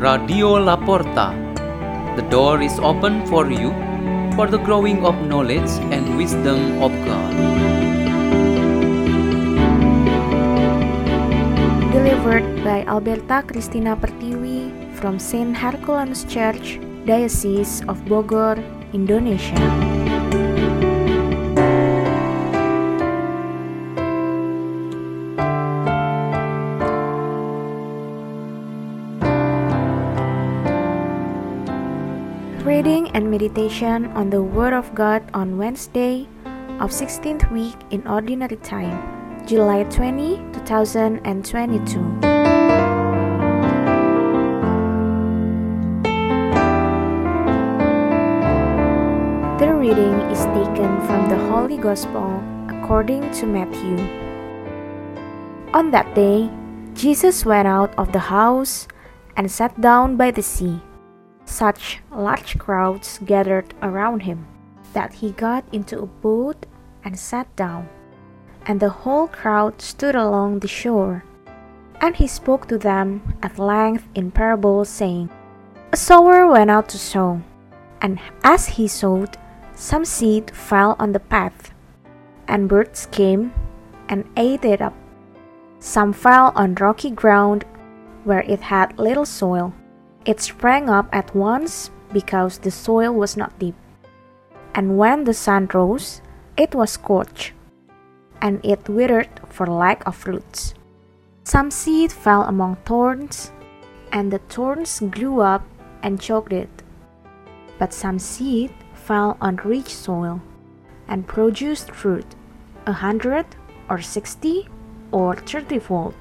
Radio Laporta. The door is open for you for the growing of knowledge and wisdom of God. Delivered by Alberta Christina Pertiwi from Saint Herculanus Church, Diocese of Bogor, Indonesia. Reading and meditation on the Word of God on Wednesday of 16th week in Ordinary Time, July 20, 2022. The reading is taken from the Holy Gospel according to Matthew. On that day, Jesus went out of the house and sat down by the sea. Such large crowds gathered around him that he got into a boat and sat down, and the whole crowd stood along the shore. And he spoke to them at length in parables, saying, A sower went out to sow, and as he sowed, some seed fell on the path, and birds came and ate it up. Some fell on rocky ground where it had little soil. It sprang up at once because the soil was not deep. And when the sun rose, it was scorched, and it withered for lack of roots. Some seed fell among thorns, and the thorns grew up and choked it. But some seed fell on rich soil and produced fruit, a hundred or sixty or thirtyfold.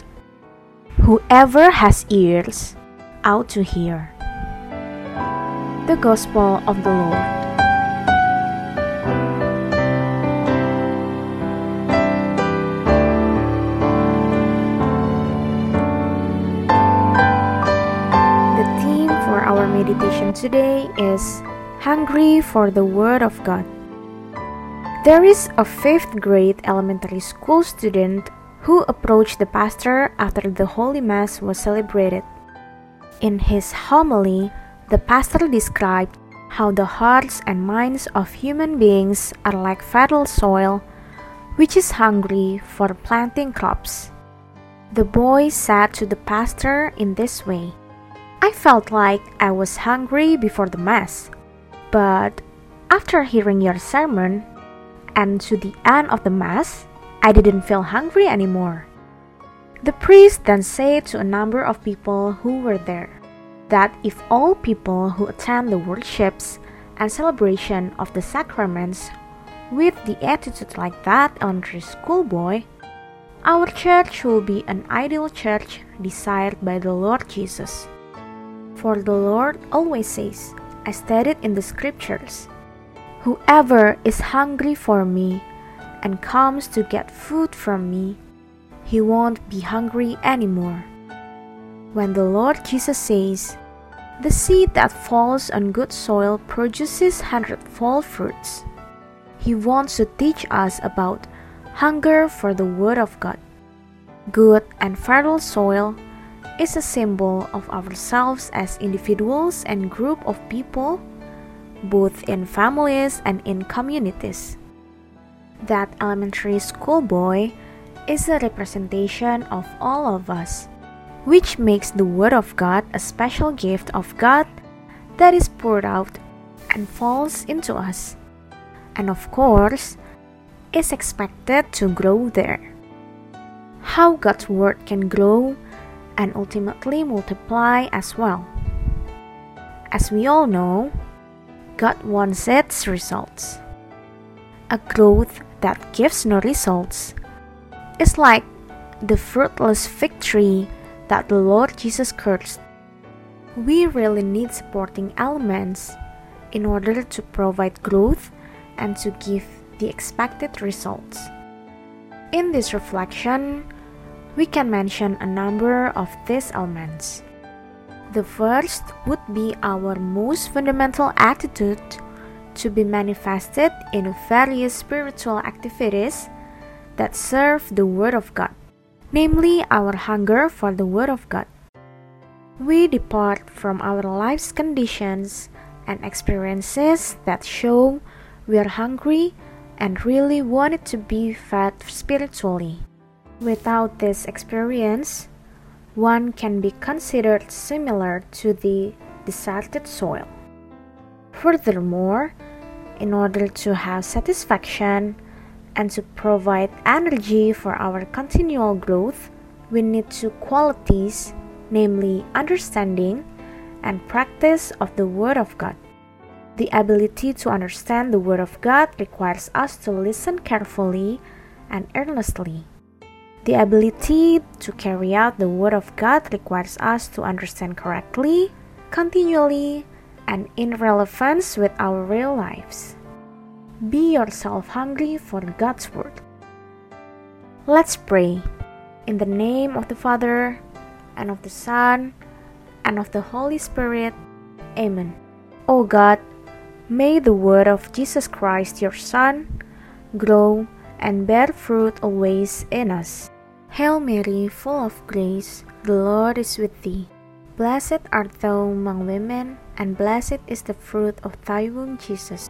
Whoever has ears ought to hear. The Gospel of the Lord. The theme for our meditation today is Hungry for the Word of God. There is a fifth grade elementary school student who approached the pastor after the Holy Mass was celebrated. In his homily, the pastor described how the hearts and minds of human beings are like fertile soil, which is hungry for planting crops. The boy said to the pastor in this way I felt like I was hungry before the Mass, but after hearing your sermon and to the end of the Mass, I didn't feel hungry anymore. The priest then said to a number of people who were there that if all people who attend the worships and celebration of the sacraments with the attitude like that elementary schoolboy, our church will be an ideal church desired by the Lord Jesus. For the Lord always says, as stated in the scriptures, Whoever is hungry for me and comes to get food from me, he won't be hungry anymore. When the Lord Jesus says, The seed that falls on good soil produces hundredfold fruits, he wants to teach us about hunger for the Word of God. Good and fertile soil is a symbol of ourselves as individuals and group of people, both in families and in communities. That elementary school boy is a representation of all of us, which makes the Word of God a special gift of God that is poured out and falls into us, and of course, is expected to grow there. How God's Word can grow and ultimately multiply as well. As we all know, God wants its results. A growth that gives no results is like the fruitless fig tree that the Lord Jesus cursed. We really need supporting elements in order to provide growth and to give the expected results. In this reflection, we can mention a number of these elements. The first would be our most fundamental attitude to be manifested in various spiritual activities that serve the Word of God, namely our hunger for the Word of God. We depart from our life's conditions and experiences that show we are hungry and really wanted to be fed spiritually. Without this experience, one can be considered similar to the deserted soil. Furthermore, in order to have satisfaction and to provide energy for our continual growth, we need two qualities, namely understanding and practice of the Word of God. The ability to understand the Word of God requires us to listen carefully and earnestly. The ability to carry out the Word of God requires us to understand correctly, continually, and in relevance with our real lives. Be yourself hungry for God's Word. Let's pray. In the name of the Father, and of the Son, and of the Holy Spirit. Amen. O God, may the Word of Jesus Christ, your Son, grow and bear fruit always in us. Hail Mary, full of grace, the Lord is with thee. Blessed art thou among women, and blessed is the fruit of thy womb, Jesus.